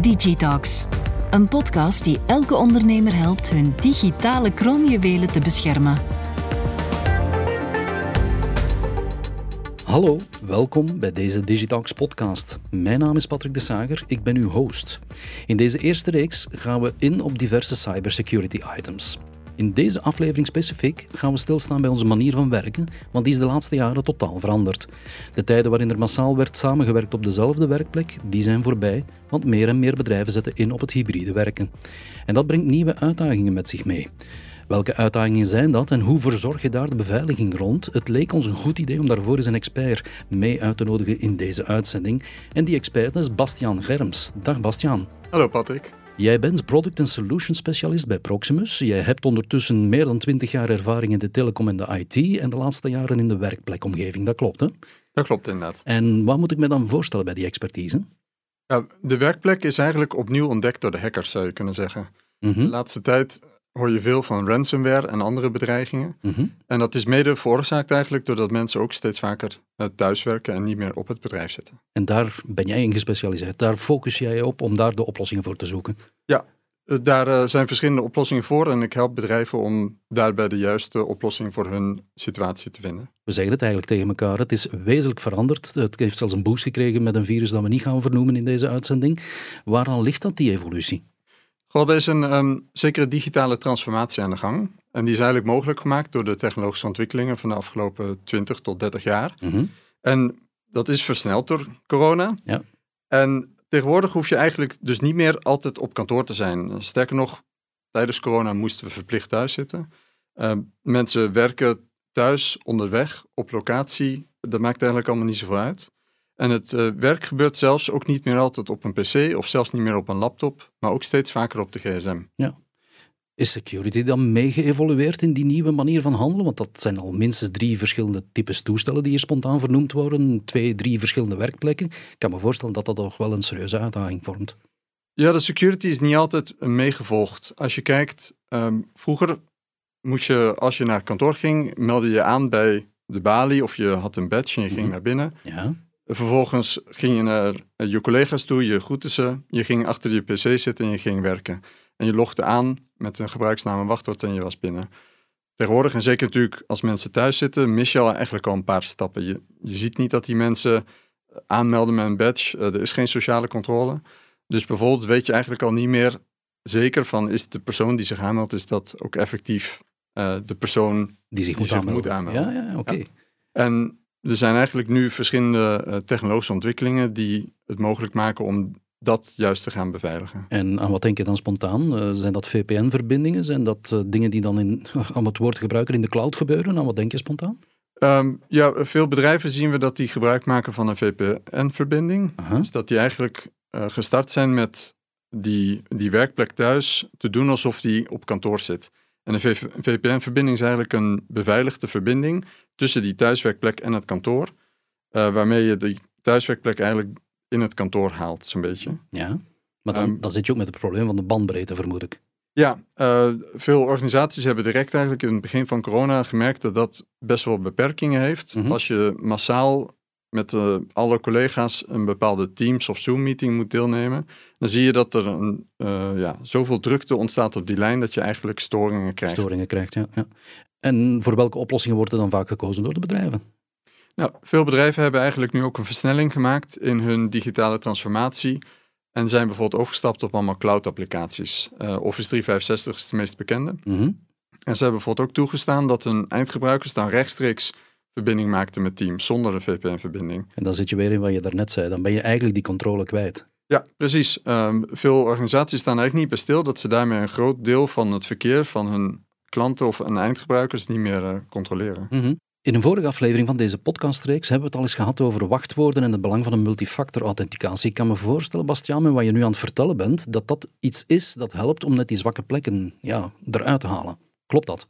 Digitalks, een podcast die elke ondernemer helpt hun digitale kroonjuwelen te beschermen. Hallo, welkom bij deze Digitalks podcast. Mijn naam is Patrick de Sager, ik ben uw host. In deze eerste reeks gaan we in op diverse cybersecurity items. In deze aflevering specifiek gaan we stilstaan bij onze manier van werken, want die is de laatste jaren totaal veranderd. De tijden waarin er massaal werd samengewerkt op dezelfde werkplek, die zijn voorbij, want meer en meer bedrijven zetten in op het hybride werken. En dat brengt nieuwe uitdagingen met zich mee. Welke uitdagingen zijn dat en hoe verzorg je daar de beveiliging rond? Het leek ons een goed idee om daarvoor eens een expert mee uit te nodigen in deze uitzending. En die expert is Bastiaan Germs. Dag Bastiaan. Hallo Patrick. Jij bent product en solution specialist bij Proximus. Jij hebt ondertussen meer dan 20 jaar ervaring in de telecom en de IT en de laatste jaren in de werkplekomgeving. Dat klopt, hè? Dat klopt inderdaad. En wat moet ik me dan voorstellen bij die expertise? Ja, de werkplek is eigenlijk opnieuw ontdekt door de hackers, zou je kunnen zeggen. Mhm, De laatste tijd hoor je veel van ransomware en andere bedreigingen. mhm. En dat is mede veroorzaakt eigenlijk doordat mensen ook steeds vaker eh, thuiswerken en niet meer op het bedrijf zitten. En daar ben jij in gespecialiseerd. Daar focus jij je op om daar de oplossingen voor te zoeken. Eh, Daar eh, zijn verschillende oplossingen voor en ik help bedrijven om daarbij de juiste oplossing voor hun situatie te vinden. We zeggen het eigenlijk tegen elkaar. Het is wezenlijk veranderd. Het heeft zelfs een boost gekregen met een virus dat we niet gaan vernoemen in deze uitzending. Waaraan ligt dat, die evolutie? Goh, er is een ehm, zekere digitale transformatie aan de gang. En die is eigenlijk mogelijk gemaakt door de technologische ontwikkelingen van de afgelopen 20 tot 30 jaar. Mhm. En dat is versneld door corona. Ja. En tegenwoordig hoef je eigenlijk dus niet meer altijd op kantoor te zijn. Sterker nog, tijdens corona moesten we verplicht thuis zitten. Ehm, mensen werken thuis, onderweg, op locatie. Dat maakt eigenlijk allemaal niet zoveel uit. En het eh, werk gebeurt zelfs ook niet meer altijd op een pc of zelfs niet meer op een laptop, maar ook steeds vaker op de gsm. Is security dan mee geëvolueerd in die nieuwe manier van handelen? Want dat zijn al minstens drie verschillende types toestellen die hier spontaan vernoemd worden. Twee, drie verschillende werkplekken. Ik kan me voorstellen dat dat toch wel een serieuze uitdaging vormt. Ja, de security is niet altijd meegevolgd. Als je kijkt, ehm, vroeger moest je, als je naar kantoor ging, meldde je aan bij de balie of je had een badge en je ging Mhm. naar binnen. Ja, Vervolgens ging je naar eh, je collega's toe, je groette ze, je ging achter je pc zitten en je ging werken. En je logde aan met een gebruiksnaam en wachtwoord en je was binnen. Tegenwoordig, en zeker natuurlijk als mensen thuis zitten, mis je al eigenlijk al een paar stappen. Je, je ziet niet dat die mensen aanmelden met een badge. Eh, er is geen sociale controle. Dus bijvoorbeeld weet je eigenlijk al niet meer zeker van is de persoon die zich aanmeldt, is dat ook effectief eh, de persoon. die zich Die moet zich aanmelden. moet aanmelden. Ja, ja oké. Ja. En er zijn eigenlijk nu verschillende eh, technologische ontwikkelingen die het mogelijk maken om dat juist te gaan beveiligen. En aan wat denk je dan spontaan? Eh, zijn dat VPN-verbindingen? Zijn dat eh, dingen die dan in, om het woord te gebruiken, in de cloud gebeuren? Aan wat denk je spontaan? Ehm, ja, veel bedrijven zien we dat die gebruik maken van een VPN-verbinding. Dus dat die eigenlijk gestart zijn met die, die werkplek thuis te doen alsof die op kantoor zit. En een VPN-verbinding is eigenlijk een beveiligde verbinding tussen die thuiswerkplek en het kantoor, eh, waarmee je die thuiswerkplek eigenlijk in het kantoor haalt, zo'n beetje. Ja. Maar dan, Ehm, dan zit je ook met het probleem van de bandbreedte, vermoed ik. Ja, eh, veel organisaties hebben direct eigenlijk in het begin van corona gemerkt dat dat best wel beperkingen heeft. Mhm. Als je massaal met eh, alle collega's een bepaalde Teams of Zoom-meeting moet deelnemen, dan zie je dat er een, eh, ja, zoveel drukte ontstaat op die lijn dat je eigenlijk storingen krijgt. Storingen krijgt, ja, ja. En voor welke oplossingen wordt er dan vaak gekozen door de bedrijven? Nou, veel bedrijven hebben eigenlijk nu ook een versnelling gemaakt in hun digitale transformatie. En zijn bijvoorbeeld overgestapt op allemaal cloud-applicaties. Eh, Office 365 is de meest bekende. Mhm. En ze hebben bijvoorbeeld ook toegestaan dat hun eindgebruikers dan rechtstreeks verbinding maakten met Teams zonder een VPN-verbinding. En dan zit je weer in wat je daarnet zei. Dan ben je eigenlijk die controle kwijt. Ja, precies. Ehm, veel organisaties staan eigenlijk niet bij stil dat ze daarmee een groot deel van het verkeer van hun klanten of hun eindgebruikers niet meer eh, controleren. Mhm. In een vorige aflevering van deze podcastreeks hebben we het al eens gehad over wachtwoorden en het belang van een multifactor authenticatie. Ik kan me voorstellen, Bastiaan, met wat je nu aan het vertellen bent, dat dat iets is dat helpt om net die zwakke plekken ja, eruit te halen. Klopt dat?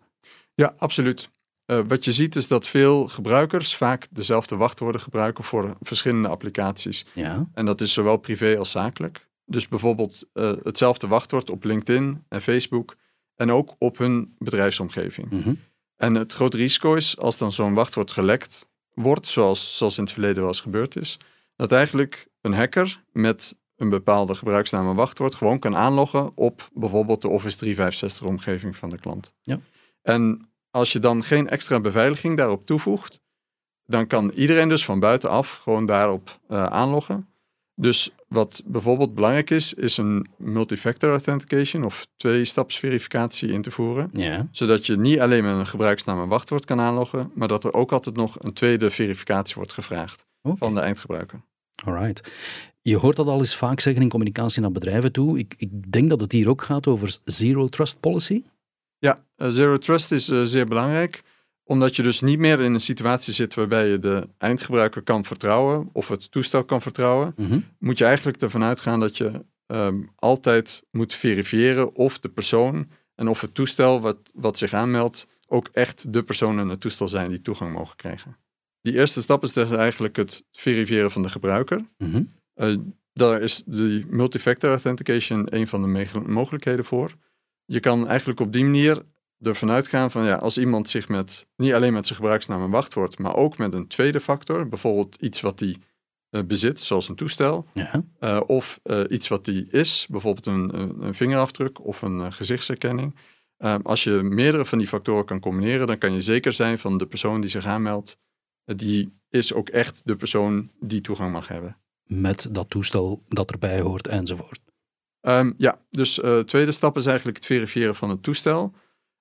Ja, absoluut. Eh, wat je ziet is dat veel gebruikers vaak dezelfde wachtwoorden gebruiken voor verschillende applicaties. Ja. En dat is zowel privé als zakelijk. Dus bijvoorbeeld eh, hetzelfde wachtwoord op LinkedIn en Facebook en ook op hun bedrijfsomgeving. Mhm. En het grote risico is als dan zo'n wachtwoord gelekt wordt, zoals, zoals in het verleden wel eens gebeurd is, dat eigenlijk een hacker met een bepaalde gebruiksnaam en wachtwoord gewoon kan aanloggen op bijvoorbeeld de Office 365 omgeving van de klant. Ja. En als je dan geen extra beveiliging daarop toevoegt, dan kan iedereen dus van buitenaf gewoon daarop uh, aanloggen. Dus wat bijvoorbeeld belangrijk is, is een multifactor authentication of twee-stapsverificatie in te voeren. Ja. Zodat je niet alleen met een gebruiksnaam en wachtwoord kan aanloggen, maar dat er ook altijd nog een tweede verificatie wordt gevraagd van de eindgebruiker. Alright. Je hoort dat al eens vaak zeggen in communicatie naar bedrijven toe. Ik, ik denk dat het hier ook gaat over zero trust policy. Ja, eh, zero trust is eh, zeer belangrijk, omdat je dus niet meer in een situatie zit waarbij je de eindgebruiker kan vertrouwen of het toestel kan vertrouwen. Mhm. Moet je eigenlijk ervan uitgaan dat je ehm, altijd moet verifiëren of de persoon en of het toestel wat, wat zich aanmeldt ook echt de persoon en het toestel zijn die toegang mogen krijgen. Die eerste stap is dus eigenlijk het verifiëren van de gebruiker. Mhm. Eh, daar is de multifactor authentication een van de mogelijkheden voor. Je kan eigenlijk op die manier ervan uitgaan van ja, als iemand zich met niet alleen met zijn gebruiksnaam en wachtwoord, maar ook met een tweede factor, bijvoorbeeld iets wat hij eh, bezit, zoals een toestel, Ja. eh, of eh, iets wat hij is, bijvoorbeeld een, een, een vingerafdruk of een gezichtsherkenning. Als je meerdere van die factoren kan combineren, dan kan je zeker zijn van de persoon die zich aanmeldt, die is ook echt de persoon die toegang mag hebben. Met dat toestel dat erbij hoort enzovoort. Ehm, ja, dus eh tweede stap is eigenlijk het verifiëren van het toestel.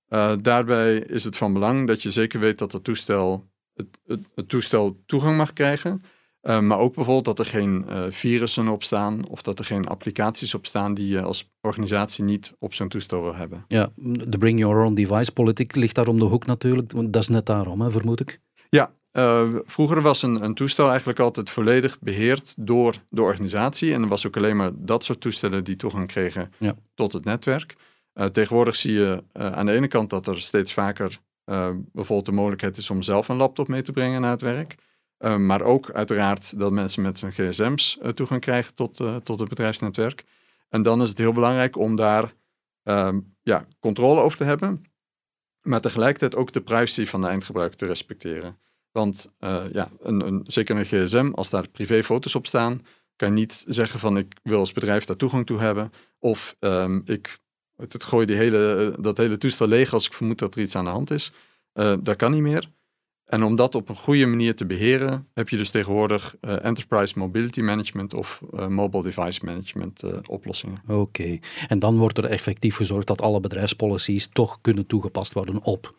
Eh, daarbij is het van belang dat je zeker weet dat het toestel, het, het, het toestel toegang mag krijgen. Eh, maar ook bijvoorbeeld dat er geen eh, virussen op staan of dat er geen applicaties op staan die je als organisatie niet op zo'n toestel wil hebben. Ja, de bring your own device politiek ligt daar om de hoek natuurlijk. want Dat is net daarom, hè, vermoed ik. Ja, eh, vroeger was een, een toestel eigenlijk altijd volledig beheerd door de organisatie. En er was ook alleen maar dat soort toestellen die toegang kregen Ja. tot het netwerk. Eh, tegenwoordig zie je eh, aan de ene kant dat er steeds vaker bijvoorbeeld de mogelijkheid is om zelf een laptop mee te brengen naar het werk. Maar ook uiteraard dat mensen met hun gsm's toegang krijgen tot, tot het bedrijfsnetwerk. En dan is het heel belangrijk om daar ehm, ja, controle over te hebben. Maar tegelijkertijd ook de privacy van de eindgebruiker te respecteren. Want eh, ja, een, een, zeker een gsm, als daar privéfoto's op staan, kan je niet zeggen van ik wil als bedrijf daar toegang toe hebben. Of ehm, ik het, gooi die hele, dat hele toestel leeg als ik vermoed dat er iets aan de hand is. Eh, dat kan niet meer. En om dat op een goede manier te beheren, heb je dus tegenwoordig eh, Enterprise Mobility Management of eh, Mobile Device Management eh, oplossingen. Oké. En dan wordt er effectief gezorgd dat alle bedrijfspolicies toch kunnen toegepast worden op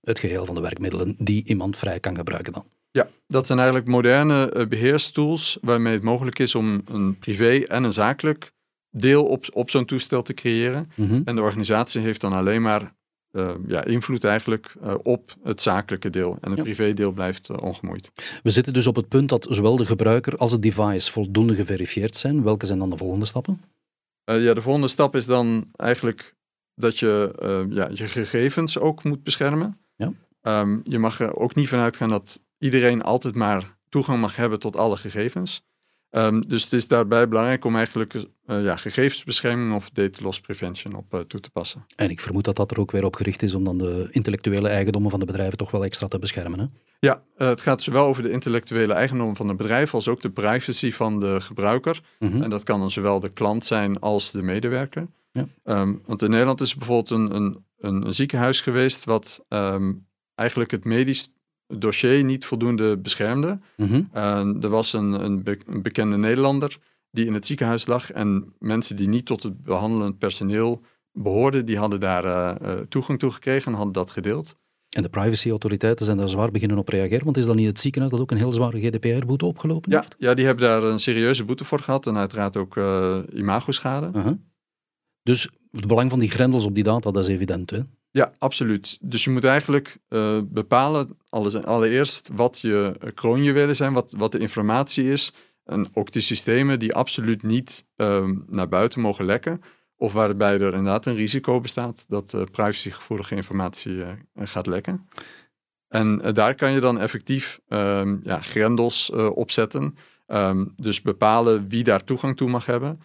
het geheel van de werkmiddelen die iemand vrij kan gebruiken dan. Ja, dat zijn eigenlijk moderne eh, beheerstools waarmee het mogelijk is om een privé en een zakelijk deel op, op zo'n toestel te creëren. Mhm. En de organisatie heeft dan alleen maar eh, ja, invloed eigenlijk eh, op het zakelijke deel. En het Ja. privédeel blijft ongemoeid. We zitten dus op het punt dat zowel de gebruiker als het device voldoende geverifieerd zijn. Welke zijn dan de volgende stappen? Ja, de volgende stap is dan eigenlijk dat je ja, je gegevens ook moet beschermen. Ja. Ehm, je mag er ook niet van uitgaan dat iedereen altijd maar toegang mag hebben tot alle gegevens. Ehm, dus het is daarbij belangrijk om eigenlijk eh, ja, gegevensbescherming of data loss prevention op eh, toe te passen. En ik vermoed dat dat er ook weer op gericht is om dan de intellectuele eigendommen van de bedrijven toch wel extra te beschermen. Hè? Ja, eh, het gaat zowel over de intellectuele eigendom van het bedrijf als ook de privacy van de gebruiker. Mhm. En dat kan dan zowel de klant zijn als de medewerker. Ja. Ehm, want in Nederland is er bijvoorbeeld een, een, een, een ziekenhuis geweest wat ehm, eigenlijk het medisch dossier niet voldoende beschermde. Mhm. Er was een, een, be- een bekende Nederlander die in het ziekenhuis lag en mensen die niet tot het behandelend personeel behoorden, die hadden daar eh, eh, toegang toe gekregen en hadden dat gedeeld. En de privacyautoriteiten zijn daar zwaar beginnen op reageren, want is dat niet het ziekenhuis dat ook een heel zware GDPR-boete opgelopen Ja, heeft? ja, die hebben daar een serieuze boete voor gehad en uiteraard ook eh imagoschade. Aha. Dus het belang van die grendels op die data, dat is evident. Hè? Ja, absoluut. Dus je moet eigenlijk eh, bepalen, alle- allereerst, wat je kroonjuwelen zijn, wat, wat de informatie is. En ook de systemen die absoluut niet ehm, naar buiten mogen lekken. Of waarbij er inderdaad een risico bestaat dat eh, privacygevoelige informatie eh, gaat lekken. En daar kan je dan effectief ehm, ja, grendels opzetten. Ehm, dus bepalen wie daar toegang toe mag hebben.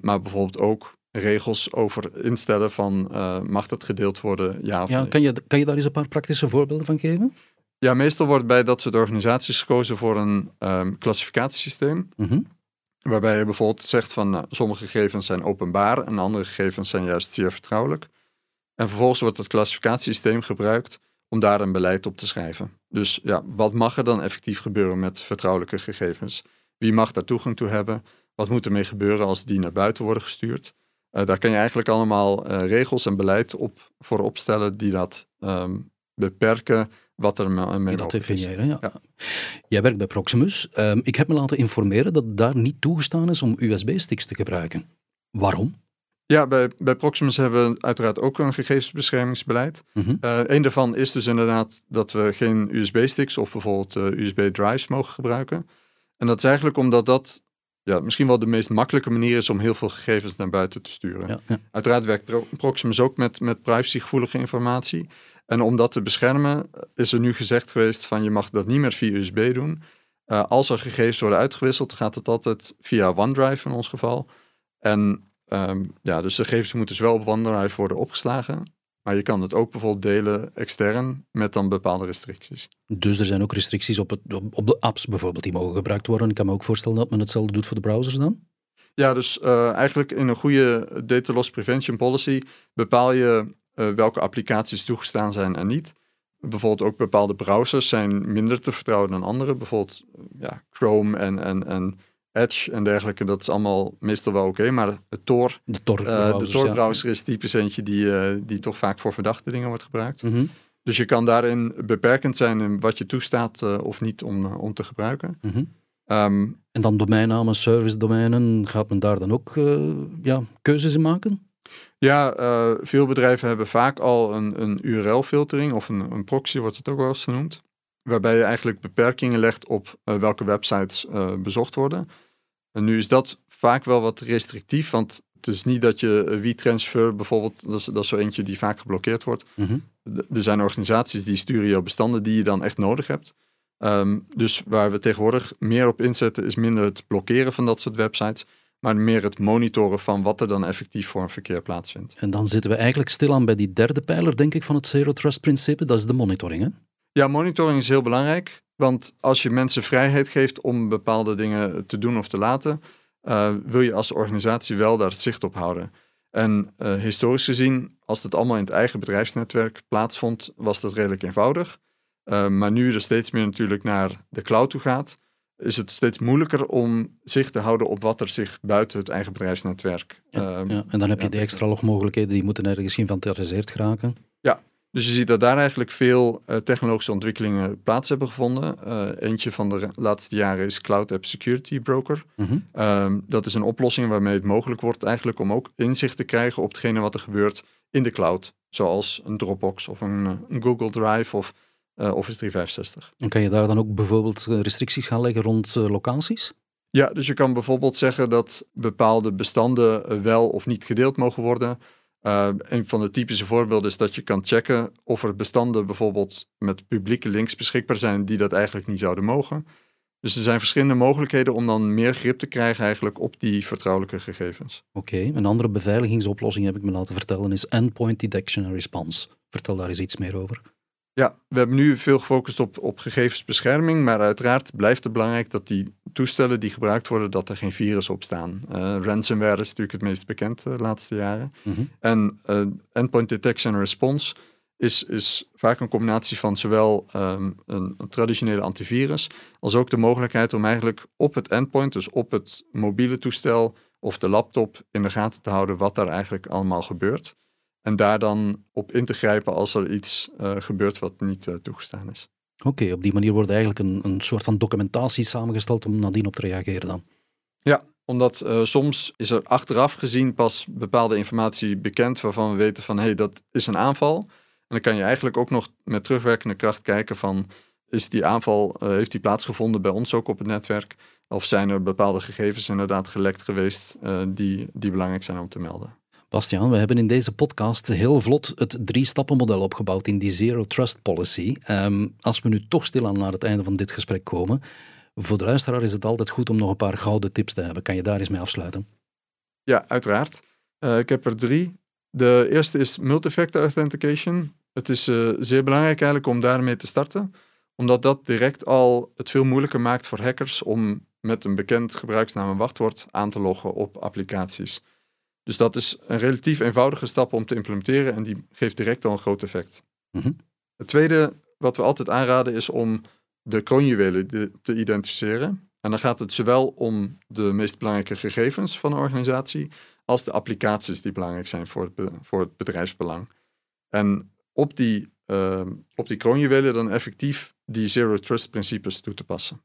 Maar bijvoorbeeld ook regels over instellen van eh, mag dat gedeeld worden, ja of Ja, nee. kan, je, kan je daar eens een paar praktische voorbeelden van geven? Ja, meestal wordt bij dat soort organisaties gekozen voor een ehm, klassificatiesysteem. Mhm. Waarbij je bijvoorbeeld zegt van nou, sommige gegevens zijn openbaar en andere gegevens zijn juist zeer vertrouwelijk. En vervolgens wordt het klassificatiesysteem gebruikt om daar een beleid op te schrijven. Dus ja, wat mag er dan effectief gebeuren met vertrouwelijke gegevens? Wie mag daar toegang toe hebben? Wat moet ermee gebeuren als die naar buiten worden gestuurd? Uh, daar kan je eigenlijk allemaal uh, regels en beleid op, voor opstellen die dat um, beperken wat er mee Dat definiëren, ja. ja. Jij werkt bij Proximus. Um, ik heb me laten informeren dat daar niet toegestaan is om USB-sticks te gebruiken. Waarom? Ja, bij, bij Proximus hebben we uiteraard ook een gegevensbeschermingsbeleid. Mm -hmm. uh, een daarvan is dus inderdaad dat we geen USB-sticks of bijvoorbeeld USB-drives mogen gebruiken. En dat is eigenlijk omdat dat ja, misschien wel de meest makkelijke manier is om heel veel gegevens naar buiten te sturen. Ja, ja. Uiteraard werkt Proximus ook met, met privacygevoelige informatie. En om dat te beschermen is er nu gezegd geweest van je mag dat niet meer via USB doen. Uh, als er gegevens worden uitgewisseld, gaat het altijd via OneDrive in ons geval. En um, ja, dus de gegevens moeten dus wel op OneDrive worden opgeslagen. Maar je kan het ook bijvoorbeeld delen extern met dan bepaalde restricties. Dus er zijn ook restricties op, het, op de apps bijvoorbeeld die mogen gebruikt worden. Ik kan me ook voorstellen dat men hetzelfde doet voor de browsers dan? Ja, dus uh, eigenlijk in een goede data loss prevention policy bepaal je uh, welke applicaties toegestaan zijn en niet. Bijvoorbeeld ook bepaalde browsers zijn minder te vertrouwen dan andere. Bijvoorbeeld ja, Chrome en, en, en Edge en dergelijke, dat is allemaal meestal wel oké. maar het Tor, de Tor-browser uh, is typisch eentje die, uh, die toch vaak voor verdachte dingen wordt gebruikt. Mm -hmm. Dus je kan daarin beperkend zijn in wat je toestaat uh, of niet om, om te gebruiken. Mm -hmm. um, en dan domeinnamen, service domeinen, gaat men daar dan ook ja, keuzes in maken? Ja, veel bedrijven hebben vaak al een, een URL-filtering of een, een proxy, wordt het ook wel eens genoemd waarbij je eigenlijk beperkingen legt op uh, welke websites uh, bezocht worden. En nu is dat vaak wel wat restrictief, want het is niet dat je WeTransfer bijvoorbeeld, dat is, dat is zo eentje die vaak geblokkeerd wordt. Mm -hmm. Er zijn organisaties die sturen jou bestanden die je dan echt nodig hebt. Um, dus waar we tegenwoordig meer op inzetten is minder het blokkeren van dat soort websites, maar meer het monitoren van wat er dan effectief voor een verkeer plaatsvindt. En dan zitten we eigenlijk stilaan bij die derde pijler, denk ik, van het Zero Trust principe, dat is de monitoring. Hè? Ja, monitoring is heel belangrijk. Want als je mensen vrijheid geeft om bepaalde dingen te doen of te laten, uh, wil je als organisatie wel daar zicht op houden. En uh, historisch gezien, als het allemaal in het eigen bedrijfsnetwerk plaatsvond, was dat redelijk eenvoudig. Uh, maar nu er steeds meer natuurlijk naar de cloud toe gaat, is het steeds moeilijker om zicht te houden op wat er zich buiten het eigen bedrijfsnetwerk. Ja, ja. En dan heb je ja, die extra logmogelijkheden, die moeten ergens geïnventariseerd geraken. Ja, dus je ziet dat daar eigenlijk veel uh, technologische ontwikkelingen plaats hebben gevonden. Uh, eentje van de laatste jaren is Cloud App Security Broker. Mm -hmm. um, dat is een oplossing waarmee het mogelijk wordt eigenlijk om ook inzicht te krijgen op hetgene wat er gebeurt in de cloud. Zoals een Dropbox of een, eh, een Google Drive of uh, Office 365. En kan je daar dan ook bijvoorbeeld restricties gaan leggen rond locaties? Ja, dus je kan bijvoorbeeld zeggen dat bepaalde bestanden wel of niet gedeeld mogen worden. Uh, een van de typische voorbeelden is dat je kan checken of er bestanden bijvoorbeeld met publieke links beschikbaar zijn die dat eigenlijk niet zouden mogen. Dus er zijn verschillende mogelijkheden om dan meer grip te krijgen eigenlijk op die vertrouwelijke gegevens. Oké, een andere beveiligingsoplossing heb ik me laten vertellen is Endpoint Detection and Response. Vertel daar eens iets meer over. Ja, we hebben nu veel gefocust op, op gegevensbescherming, maar uiteraard blijft het belangrijk dat die toestellen die gebruikt worden, dat er geen virus op staan. Uh, ransomware is natuurlijk het meest bekend uh, de laatste jaren. Mm -hmm. En uh, endpoint detection and response is, is vaak een combinatie van zowel um, een, een, traditionele antivirus, als ook de mogelijkheid om eigenlijk op het endpoint, dus op het mobiele toestel of de laptop, in de gaten te houden wat daar eigenlijk allemaal gebeurt. En daar dan op in te grijpen als er iets uh, gebeurt wat niet uh, toegestaan is. Oké, okay, op die manier wordt eigenlijk een, een soort van documentatie samengesteld om nadien op te reageren dan. Ja, omdat uh, soms is er achteraf gezien pas bepaalde informatie bekend waarvan we weten van hé, hey, dat is een aanval. En dan kan je eigenlijk ook nog met terugwerkende kracht kijken van is die aanval, heeft die plaatsgevonden bij ons ook op het netwerk? Of zijn er bepaalde gegevens inderdaad gelekt geweest die, die belangrijk zijn om te melden? Bastiaan, we hebben in deze podcast heel vlot het drie-stappen-model opgebouwd in die Zero Trust Policy. Um, als we nu toch stilaan naar het einde van dit gesprek komen, voor de luisteraar is het altijd goed om nog een paar gouden tips te hebben. Kan je daar eens mee afsluiten? Ja, uiteraard. Uh, ik heb er drie. De eerste is multifactor authentication. Het is uh, zeer belangrijk eigenlijk om daarmee te starten, omdat dat direct al het veel moeilijker maakt voor hackers om met een bekend gebruiksnaam en wachtwoord aan te loggen op applicaties. Dus dat is een relatief eenvoudige stap om te implementeren en die geeft direct al een groot effect. Mhm. Het tweede wat we altijd aanraden is om de kroonjuwelen te identificeren. En dan gaat het zowel om de meest belangrijke gegevens van een organisatie als de applicaties die belangrijk zijn voor het, be- voor het bedrijfsbelang. En op die, ehm, op die kroonjuwelen dan effectief die zero trust principes toe te passen.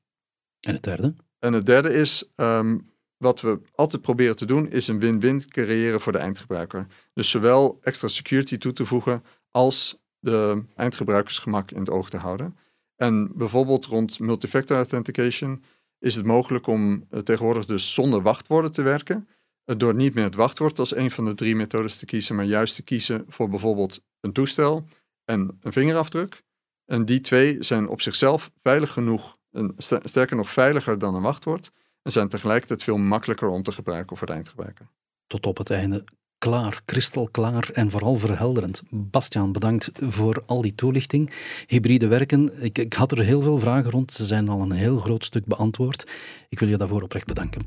En het derde? En het derde is, ehm, wat we altijd proberen te doen, is een win-win creëren voor de eindgebruiker. Dus zowel extra security toe te voegen als de eindgebruikersgemak in het oog te houden. En bijvoorbeeld rond multifactor authentication is het mogelijk om eh, tegenwoordig dus zonder wachtwoorden te werken. Eh, door niet meer het wachtwoord als een van de drie methodes te kiezen, maar juist te kiezen voor bijvoorbeeld een toestel en een vingerafdruk. En die twee zijn op zichzelf veilig genoeg, en ster- sterker nog veiliger dan een wachtwoord. En zijn tegelijkertijd veel makkelijker om te gebruiken voor de eindgebruiker. Tot op het einde. Klaar, kristalklaar en vooral verhelderend. Bastiaan, bedankt voor al die toelichting. Hybride werken, ik, ik had er heel veel vragen rond. Ze zijn al een heel groot stuk beantwoord. Ik wil je daarvoor oprecht bedanken.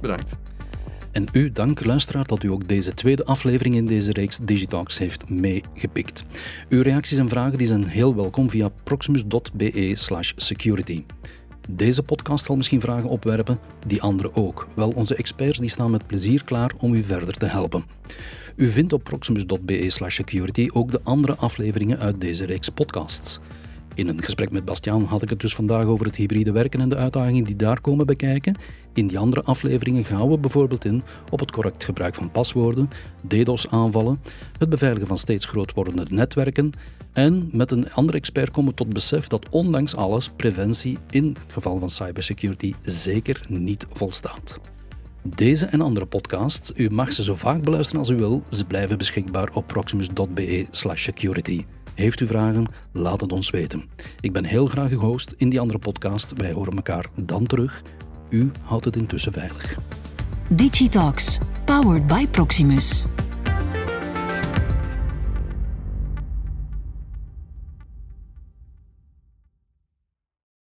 Bedankt. En u dank, luisteraar, dat u ook deze tweede aflevering in deze reeks Digitalks heeft meegepikt. Uw reacties en vragen die zijn heel welkom via proximus.be slash security. Deze podcast zal misschien vragen opwerpen, die andere ook. Wel, onze experts die staan met plezier klaar om u verder te helpen. U vindt op proximus.be slash security ook de andere afleveringen uit deze reeks podcasts. In een gesprek met Bastiaan had ik het dus vandaag over het hybride werken en de uitdagingen die daar komen bekijken. In die andere afleveringen gaan we bijvoorbeeld in op het correct gebruik van paswoorden, DDoS-aanvallen, het beveiligen van steeds groot wordende netwerken en met een andere expert komen tot besef dat ondanks alles preventie in het geval van cybersecurity zeker niet volstaat. Deze en andere podcasts, u mag ze zo vaak beluisteren als u wil, ze blijven beschikbaar op proximus.be slash security. Heeft u vragen? Laat het ons weten. Ik ben heel graag uw host in die andere podcast. Wij horen elkaar dan terug. U houdt het intussen veilig. Digitalks, powered by Proximus.